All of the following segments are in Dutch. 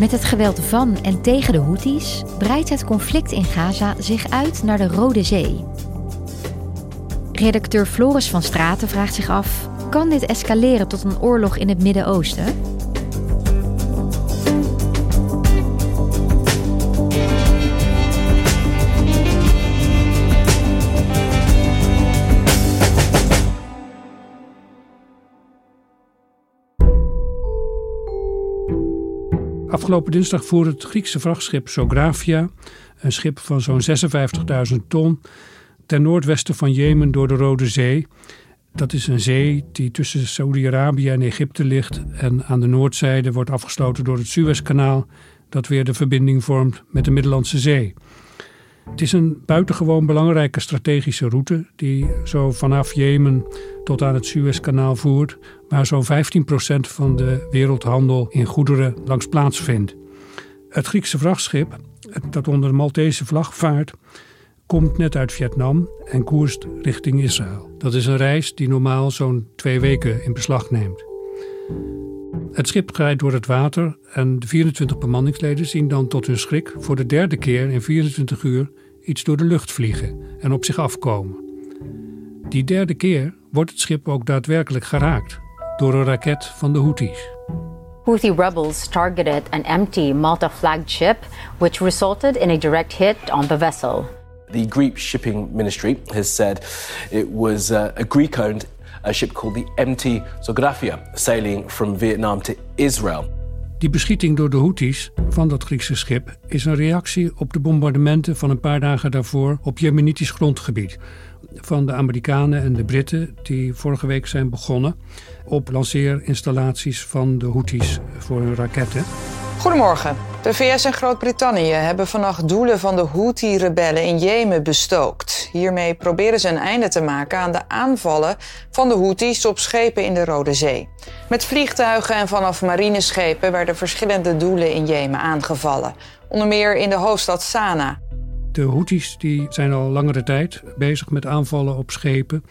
Met het geweld van en tegen de Houthis breidt het conflict in Gaza zich uit naar de Rode Zee. Redacteur Floris van Straten vraagt zich af: kan dit escaleren tot een oorlog in het Midden-Oosten? Afgelopen dinsdag voer het Griekse vrachtschip Sografia, een schip van zo'n 56.000 ton, ten noordwesten van Jemen door de Rode Zee. Dat is een zee die tussen Saudi-Arabië en Egypte ligt en aan de noordzijde wordt afgesloten door het Suezkanaal, dat weer de verbinding vormt met de Middellandse Zee. Het is een buitengewoon belangrijke strategische route die zo vanaf Jemen tot aan het Suezkanaal voert, waar zo'n 15% van de wereldhandel in goederen langs plaatsvindt. Het Griekse vrachtschip, dat onder de Maltese vlag vaart, komt net uit Vietnam en koerst richting Israël. Dat is een reis die normaal zo'n twee weken in beslag neemt. Het schip rijdt door het water en de 24 bemanningsleden zien dan tot hun schrik voor de derde keer in 24 uur iets door de lucht vliegen en op zich afkomen. Die derde keer wordt het schip ook daadwerkelijk geraakt door een raket van de Houthis. Houthi rebels targeted an empty Malta-flagged ship, which resulted in a direct hit on the vessel. The Greek shipping ministry has said it was uh, a Greek-owned a ship called the MT Zografia, sailing from Vietnam to Israel. Die beschieting door de Houthis van dat Griekse schip is een reactie op de bombardementen van een paar dagen daarvoor op Jemenitisch grondgebied. Van de Amerikanen en de Britten die vorige week zijn begonnen op lanceerinstallaties van de Houthis voor hun raketten. Goedemorgen. De VS en Groot-Brittannië hebben vannacht doelen van de Houthi-rebellen in Jemen bestookt. Hiermee proberen ze een einde te maken aan de aanvallen van de Houthis op schepen in de Rode Zee. Met vliegtuigen en vanaf marineschepen werden verschillende doelen in Jemen aangevallen. Onder meer in de hoofdstad Sanaa. De Houthis die zijn al langere tijd bezig met aanvallen op schepen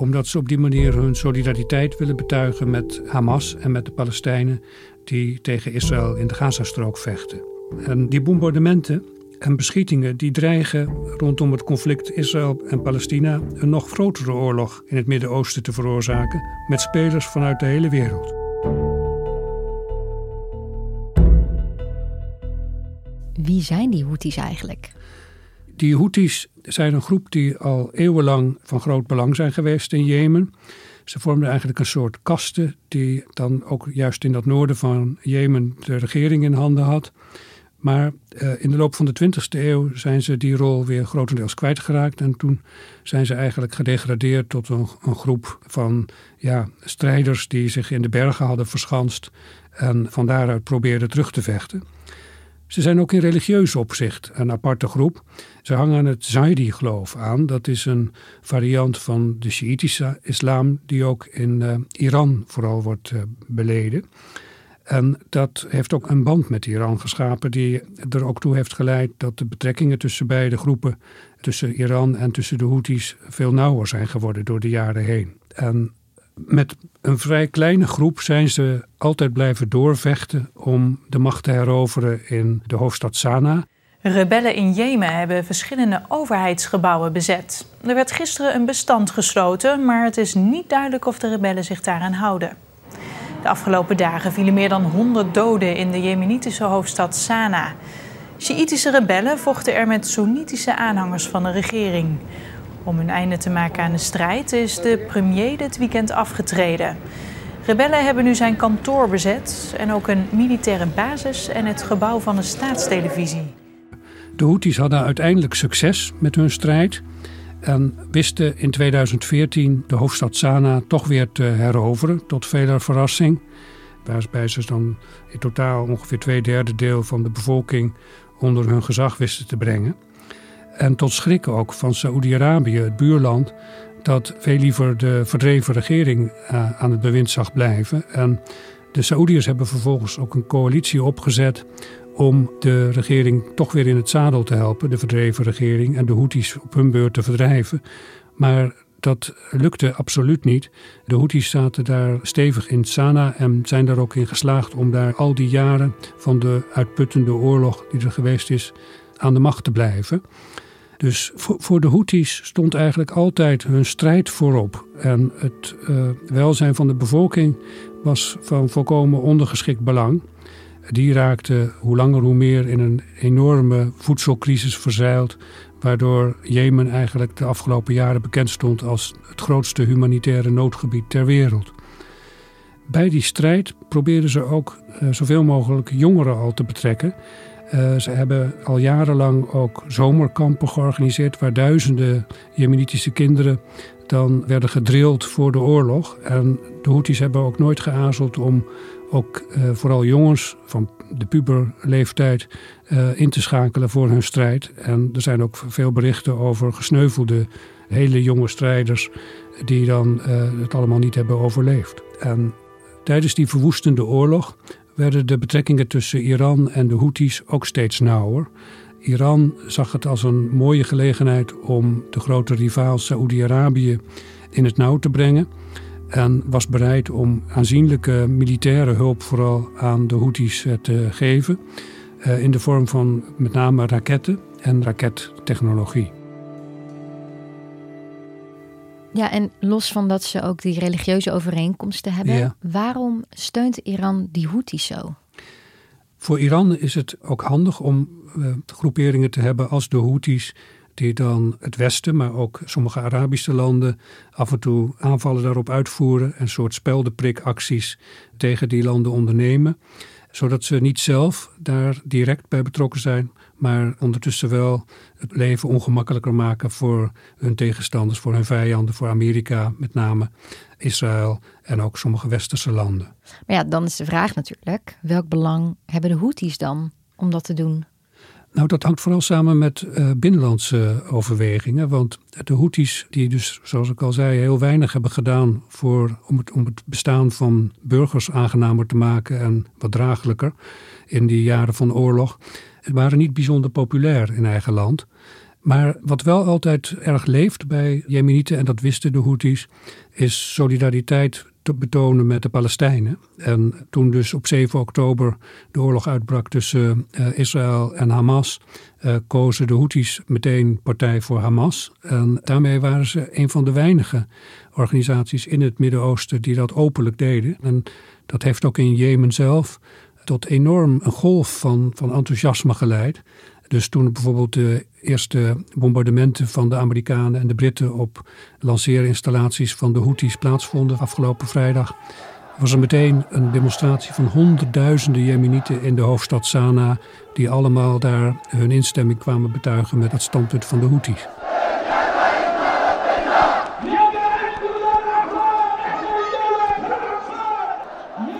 omdat ze op die manier hun solidariteit willen betuigen met Hamas en met de Palestijnen die tegen Israël in de Gazastrook vechten. En die bombardementen en beschietingen die dreigen rondom het conflict Israël en Palestina een nog grotere oorlog in het Midden-Oosten te veroorzaken met spelers vanuit de hele wereld. Wie zijn die Houthis eigenlijk? Die Houthis zijn een groep die al eeuwenlang van groot belang zijn geweest in Jemen. Ze vormden eigenlijk een soort kaste die dan ook juist in dat noorden van Jemen de regering in handen had. Maar uh, in de loop van de 20e eeuw zijn ze die rol weer grotendeels kwijtgeraakt. En toen zijn ze eigenlijk gedegradeerd tot een, een groep van ja, strijders die zich in de bergen hadden verschanst en van daaruit probeerden terug te vechten. Ze zijn ook in religieus opzicht een aparte groep. Ze hangen het Zaidi-geloof aan. Dat is een variant van de Shiïtische islam die ook in uh, Iran vooral wordt uh, beleden. En dat heeft ook een band met Iran geschapen die er ook toe heeft geleid dat de betrekkingen tussen beide groepen, tussen Iran en tussen de Houthis, veel nauwer zijn geworden door de jaren heen. En met een vrij kleine groep zijn ze altijd blijven doorvechten om de macht te heroveren in de hoofdstad Sanaa. Rebellen in Jemen hebben verschillende overheidsgebouwen bezet. Er werd gisteren een bestand gesloten, maar het is niet duidelijk of de rebellen zich daaraan houden. De afgelopen dagen vielen meer dan 100 doden in de jemenitische hoofdstad Sanaa. Sjiïtische rebellen vochten er met Soenitische aanhangers van de regering. Om een einde te maken aan de strijd is de premier dit weekend afgetreden. Rebellen hebben nu zijn kantoor bezet en ook een militaire basis en het gebouw van de staatstelevisie. De Houthis hadden uiteindelijk succes met hun strijd en wisten in 2014 de hoofdstad Sanaa toch weer te heroveren, tot veler verrassing. Waarbij ze dan in totaal ongeveer twee derde deel van de bevolking onder hun gezag wisten te brengen. En tot schrik ook van Saoedi-Arabië, het buurland, dat veel liever de verdreven regering uh, aan het bewind zag blijven. En de Saoediërs hebben vervolgens ook een coalitie opgezet om de regering toch weer in het zadel te helpen, de verdreven regering, en de Houthis op hun beurt te verdrijven. Maar dat lukte absoluut niet. De Houthis zaten daar stevig in Sanaa en zijn daar ook in geslaagd om daar al die jaren van de uitputtende oorlog die er geweest is aan de macht te blijven. Dus voor, de Houthis stond eigenlijk altijd hun strijd voorop. En het uh, welzijn van de bevolking was van volkomen ondergeschikt belang. Die raakte hoe langer hoe meer in een enorme voedselcrisis verzeild, waardoor Jemen eigenlijk de afgelopen jaren bekend stond als het grootste humanitaire noodgebied ter wereld. Bij die strijd probeerden ze ook uh, zoveel mogelijk jongeren al te betrekken. Uh, ze hebben al jarenlang ook zomerkampen georganiseerd waar duizenden Jemenitische kinderen dan werden gedrild voor de oorlog. En de Houthis hebben ook nooit geazeld om ook uh, vooral jongens van de puberleeftijd uh, in te schakelen voor hun strijd. En er zijn ook veel berichten over gesneuvelde hele jonge strijders die dan het allemaal niet hebben overleefd. En tijdens die verwoestende oorlog werden de betrekkingen tussen Iran en de Houthis ook steeds nauwer. Iran zag het als een mooie gelegenheid om de grote rivaal Saoedi-Arabië in het nauw te brengen. En was bereid om aanzienlijke militaire hulp vooral aan de Houthis eh, te geven. Uh, in de vorm van met name raketten en rakettechnologie. Ja, en los van dat ze ook die religieuze overeenkomsten hebben, ja. waarom steunt Iran die Houthis zo? Voor Iran is het ook handig om uh, groeperingen te hebben als de Houthis, die dan het Westen, maar ook sommige Arabische landen af en toe aanvallen daarop uitvoeren en soort speldenprikacties tegen die landen ondernemen, zodat ze niet zelf daar direct bij betrokken zijn, maar ondertussen wel het leven ongemakkelijker maken voor hun tegenstanders, voor hun vijanden, voor Amerika met name, Israël en ook sommige westerse landen. Maar ja, dan is de vraag natuurlijk, welk belang hebben de Houthis dan om dat te doen? Nou, dat hangt vooral samen met uh, binnenlandse overwegingen. Want de Houthis, die dus, zoals ik al zei, heel weinig hebben gedaan voor, om, het, om het bestaan van burgers aangenamer te maken en wat draaglijker in die jaren van oorlog, waren niet bijzonder populair in eigen land. Maar wat wel altijd erg leeft bij Jemenieten, en dat wisten de Houthis, is solidariteit te betonen met de Palestijnen. En toen dus op 7 oktober de oorlog uitbrak tussen uh, Israël en Hamas, uh, kozen de Houthis meteen partij voor Hamas. En daarmee waren ze een van de weinige organisaties in het Midden-Oosten die dat openlijk deden. En dat heeft ook in Jemen zelf tot enorm een golf van, van enthousiasme geleid. Dus toen bijvoorbeeld de eerste bombardementen van de Amerikanen en de Britten op lanceerinstallaties van de Houthis plaatsvonden afgelopen vrijdag, was er meteen een demonstratie van honderdduizenden Jemenieten in de hoofdstad Sanaa, die allemaal daar hun instemming kwamen betuigen met het standpunt van de Houthis.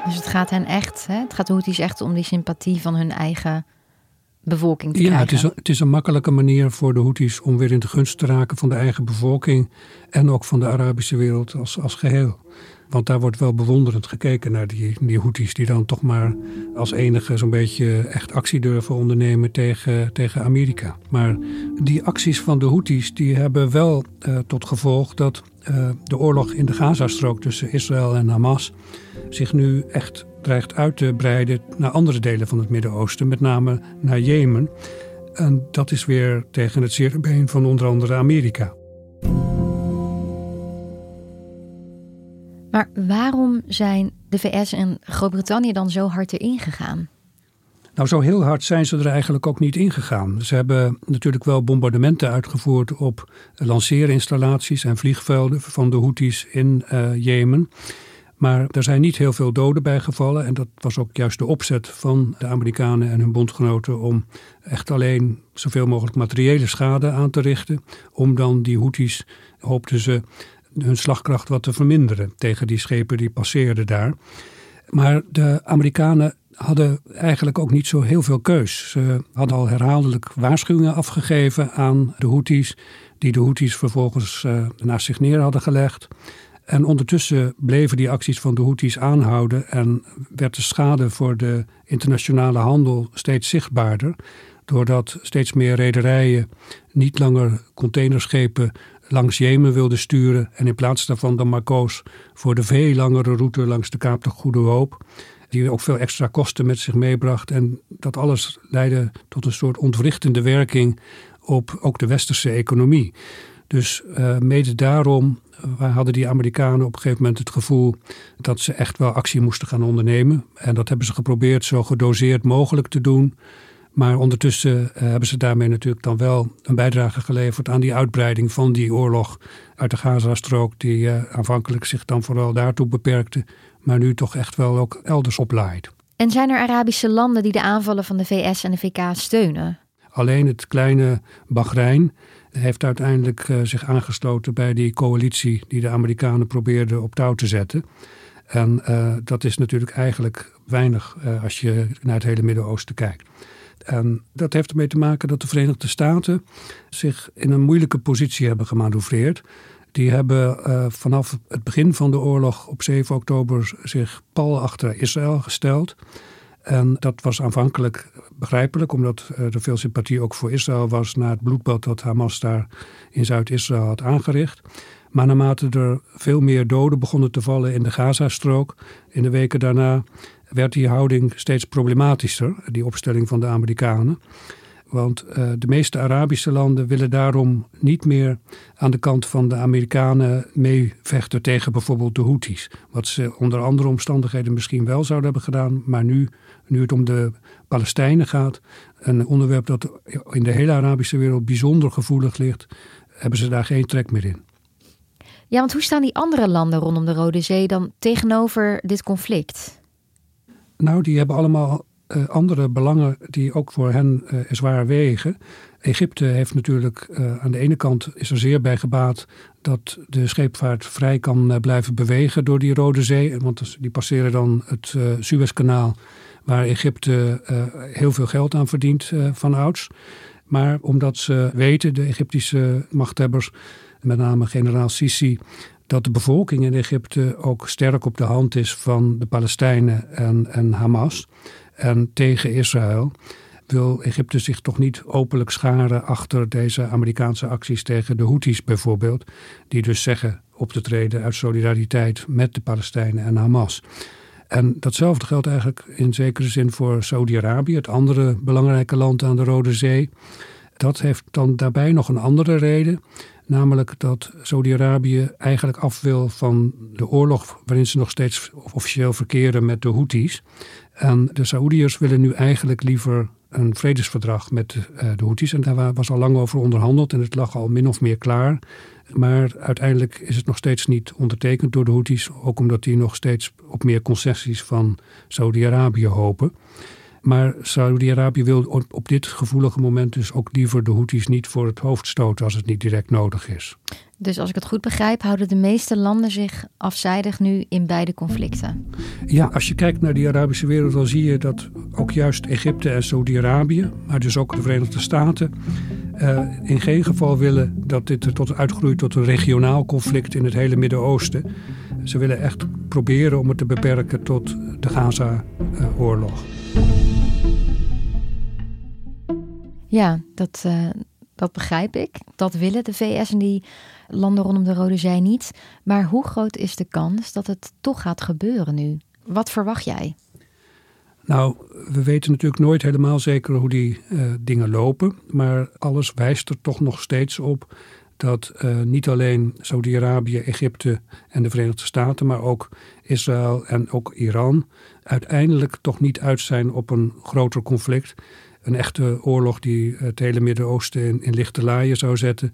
Dus het gaat hen echt, hè? het gaat de Houthis echt om die sympathie van hun eigen bevolking te ja, krijgen. het is, een, het is een makkelijke manier voor de Houthis om weer in de gunst te raken van de eigen bevolking en ook van de Arabische wereld als, als geheel. Want daar wordt wel bewonderend gekeken naar die, die Houthis die dan toch maar als enige zo'n beetje echt actie durven ondernemen tegen, tegen Amerika. Maar die acties van de Houthis die hebben wel uh, tot gevolg dat uh, de oorlog in de Gazastrook tussen Israël en Hamas zich nu echt dreigt uit te breiden naar andere delen van het Midden-Oosten, met name naar Jemen. En dat is weer tegen het zere been van onder andere Amerika. Maar waarom zijn de VS en Groot-Brittannië dan zo hard erin gegaan? Nou, zo heel hard zijn ze er eigenlijk ook niet ingegaan. Ze hebben natuurlijk wel bombardementen uitgevoerd op lanceerinstallaties en vliegvelden van de Houthis in uh, Jemen. Maar er zijn niet heel veel doden bijgevallen. En dat was ook juist de opzet van de Amerikanen en hun bondgenoten om echt alleen zoveel mogelijk materiële schade aan te richten. Om dan die Houthis, hoopten ze, hun slagkracht wat te verminderen tegen die schepen die passeerden daar. Maar de Amerikanen hadden eigenlijk ook niet zo heel veel keus. Ze hadden al herhaaldelijk waarschuwingen afgegeven aan de Houthis, die de Houthis vervolgens uh, naast zich neer hadden gelegd. En ondertussen bleven die acties van de Houthis aanhouden en werd de schade voor de internationale handel steeds zichtbaarder. Doordat steeds meer rederijen niet langer containerschepen langs Jemen wilden sturen en in plaats daarvan dan maar koos voor de veel langere route langs de Kaap de Goede Hoop die ook veel extra kosten met zich meebracht. En dat alles leidde tot een soort ontwrichtende werking op ook de westerse economie. Dus uh, mede daarom uh, hadden die Amerikanen op een gegeven moment het gevoel dat ze echt wel actie moesten gaan ondernemen. En dat hebben ze geprobeerd zo gedoseerd mogelijk te doen. Maar ondertussen uh, hebben ze daarmee natuurlijk dan wel een bijdrage geleverd aan die uitbreiding van die oorlog uit de Gazastrook, die aanvankelijk zich dan vooral daartoe beperkte, maar nu toch echt wel ook elders oplaait. En zijn er Arabische landen die de aanvallen van de VS en de VK steunen? Alleen het kleine Bahrein heeft uiteindelijk uh, zich aangesloten bij die coalitie die de Amerikanen probeerden op touw te zetten. En uh, dat is natuurlijk eigenlijk weinig uh, als je naar het hele Midden-Oosten kijkt. En dat heeft ermee te maken dat de Verenigde Staten zich in een moeilijke positie hebben gemanoeuvreerd. Die hebben vanaf het begin van de oorlog op 7 oktober zich pal achter Israël gesteld. En dat was aanvankelijk begrijpelijk, omdat er veel sympathie ook voor Israël was na het bloedbad dat Hamas daar in Zuid-Israël had aangericht. Maar naarmate er veel meer doden begonnen te vallen in de Gazastrook, in de weken daarna werd die houding steeds problematischer, die opstelling van de Amerikanen. Want uh, de meeste Arabische landen willen daarom niet meer aan de kant van de Amerikanen meevechten tegen bijvoorbeeld de Houthis. Wat ze onder andere omstandigheden misschien wel zouden hebben gedaan, maar nu, nu het om de Palestijnen gaat, een onderwerp dat in de hele Arabische wereld bijzonder gevoelig ligt, hebben ze daar geen trek meer in. Ja, want hoe staan die andere landen rondom de Rode Zee dan tegenover dit conflict? Nou, die hebben allemaal uh, andere belangen die ook voor hen uh, zwaar wegen. Egypte heeft natuurlijk uh, aan de ene kant is er zeer bij gebaat dat de scheepvaart vrij kan blijven bewegen door die Rode Zee. Want die passeren dan het Suezkanaal, waar Egypte heel veel geld aan verdient van ouds. Maar omdat ze weten, de Egyptische machthebbers, met name generaal Sisi, dat de bevolking in Egypte ook sterk op de hand is van de Palestijnen en, en Hamas en tegen Israël wil Egypte zich toch niet openlijk scharen achter deze Amerikaanse acties tegen de Houthis bijvoorbeeld, die dus zeggen op te treden uit solidariteit met de Palestijnen en Hamas. En datzelfde geldt eigenlijk in zekere zin voor Saudi-Arabië, het andere belangrijke land aan de Rode Zee. Dat heeft dan daarbij nog een andere reden. Namelijk dat Saudi-Arabië eigenlijk af wil van de oorlog waarin ze nog steeds officieel verkeren met de Houthis. En de Saoediërs willen nu eigenlijk liever een vredesverdrag met de Houthis. En daar was al lang over onderhandeld en het lag al min of meer klaar. Maar uiteindelijk is het nog steeds niet ondertekend door de Houthis. Ook omdat die nog steeds op meer concessies van Saudi-Arabië hopen. Maar Saudi-Arabië wil op dit gevoelige moment dus ook liever de Houthis niet voor het hoofd stoten als het niet direct nodig is. Dus als ik het goed begrijp, houden de meeste landen zich afzijdig nu in beide conflicten? Ja, als je kijkt naar die Arabische wereld, dan zie je dat ook juist Egypte en Saudi-Arabië, maar dus ook de Verenigde Staten, uh, in geen geval willen dat dit tot uitgroeit tot een regionaal conflict in het hele Midden-Oosten. Ze willen echt proberen om het te beperken tot de Gaza-oorlog. Ja, dat, uh, dat begrijp ik. Dat willen de VS en die landen rondom de Rode Zee niet. Maar hoe groot is de kans dat het toch gaat gebeuren nu? Wat verwacht jij? Nou, we weten natuurlijk nooit helemaal zeker hoe die uh, dingen lopen. Maar alles wijst er toch nog steeds op dat uh, niet alleen Saudi-Arabië, Egypte en de Verenigde Staten, maar ook Israël en ook Iran uiteindelijk toch niet uit zijn op een groter conflict. Een echte oorlog die het hele Midden-Oosten in, lichte laaien zou zetten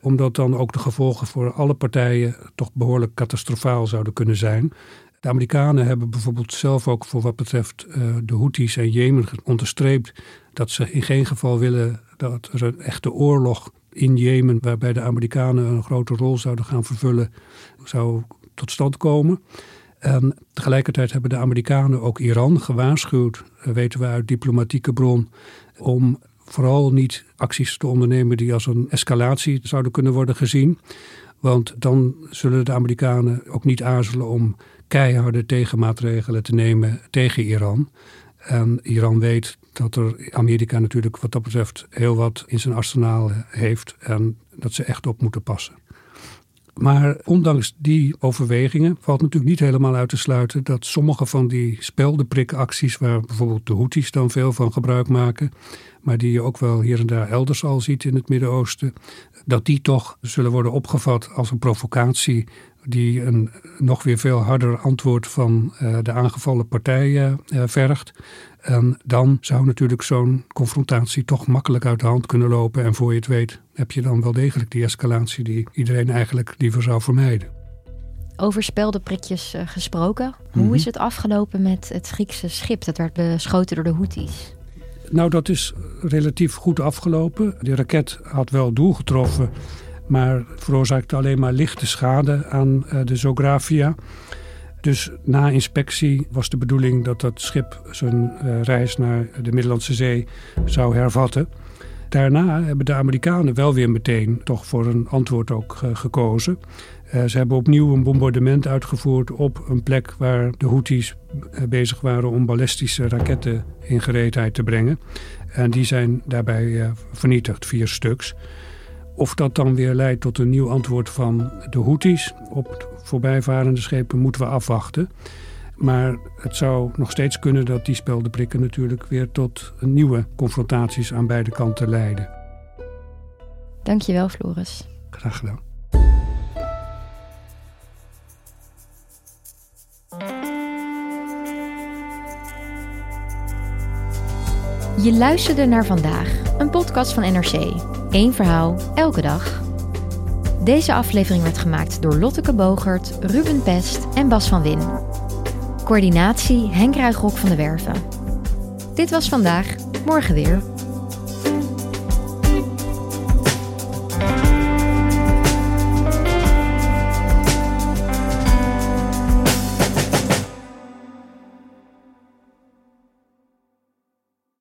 omdat dan ook de gevolgen voor alle partijen toch behoorlijk catastrofaal zouden kunnen zijn. De Amerikanen hebben bijvoorbeeld zelf ook voor wat betreft uh, de Houthis en Jemen onderstreept dat ze in geen geval willen dat er een echte oorlog in Jemen, waarbij de Amerikanen een grote rol zouden gaan vervullen, zou tot stand komen. En tegelijkertijd hebben de Amerikanen ook Iran gewaarschuwd, eh, weten we uit diplomatieke bron, om vooral niet acties te ondernemen die als een escalatie zouden kunnen worden gezien. Want dan zullen de Amerikanen ook niet aarzelen om keiharde tegenmaatregelen te nemen tegen Iran. En Iran weet dat er Amerika natuurlijk wat dat betreft heel wat in zijn arsenaal heeft en dat ze echt op moeten passen. Maar ondanks die overwegingen valt natuurlijk niet helemaal uit te sluiten dat sommige van die speldenprikacties, waar bijvoorbeeld de Houthis dan veel van gebruik maken, maar die je ook wel hier en daar elders al ziet in het Midden-Oosten, dat die toch zullen worden opgevat als een provocatie die een nog weer veel harder antwoord van uh, de aangevallen partijen uh, vergt. En dan zou natuurlijk zo'n confrontatie toch makkelijk uit de hand kunnen lopen. En voor je het weet heb je dan wel degelijk die escalatie die iedereen eigenlijk liever zou vermijden. Over speldenprikjes uh, gesproken. Hoe mhm. is het afgelopen met het Griekse schip dat werd beschoten door de Houthis? Nou, dat is relatief goed afgelopen. De raket had wel doel getroffen, maar veroorzaakte alleen maar lichte schade aan uh, de Zografia. Dus na inspectie was de bedoeling dat dat schip zijn uh, reis naar de Middellandse Zee zou hervatten. Daarna hebben de Amerikanen wel weer meteen toch voor een antwoord ook uh, gekozen. Ze hebben opnieuw een bombardement uitgevoerd op een plek waar de Houthis bezig waren om ballistische raketten in gereedheid te brengen. En die zijn daarbij vernietigd, vier stuks. Of dat dan weer leidt tot een nieuw antwoord van de Houthis op voorbijvarende schepen moeten we afwachten. Maar het zou nog steeds kunnen dat die speldenprikken natuurlijk weer tot nieuwe confrontaties aan beide kanten leiden. Dankjewel, Floris. Graag gedaan. Je luisterde naar vandaag, een podcast van NRC. Eén verhaal, elke dag. Deze aflevering werd gemaakt door Lotteke Bogert, Ruben Pest en Bas van Win. Coördinatie Henk Ruigrok van de Werven. Dit was vandaag, morgen weer.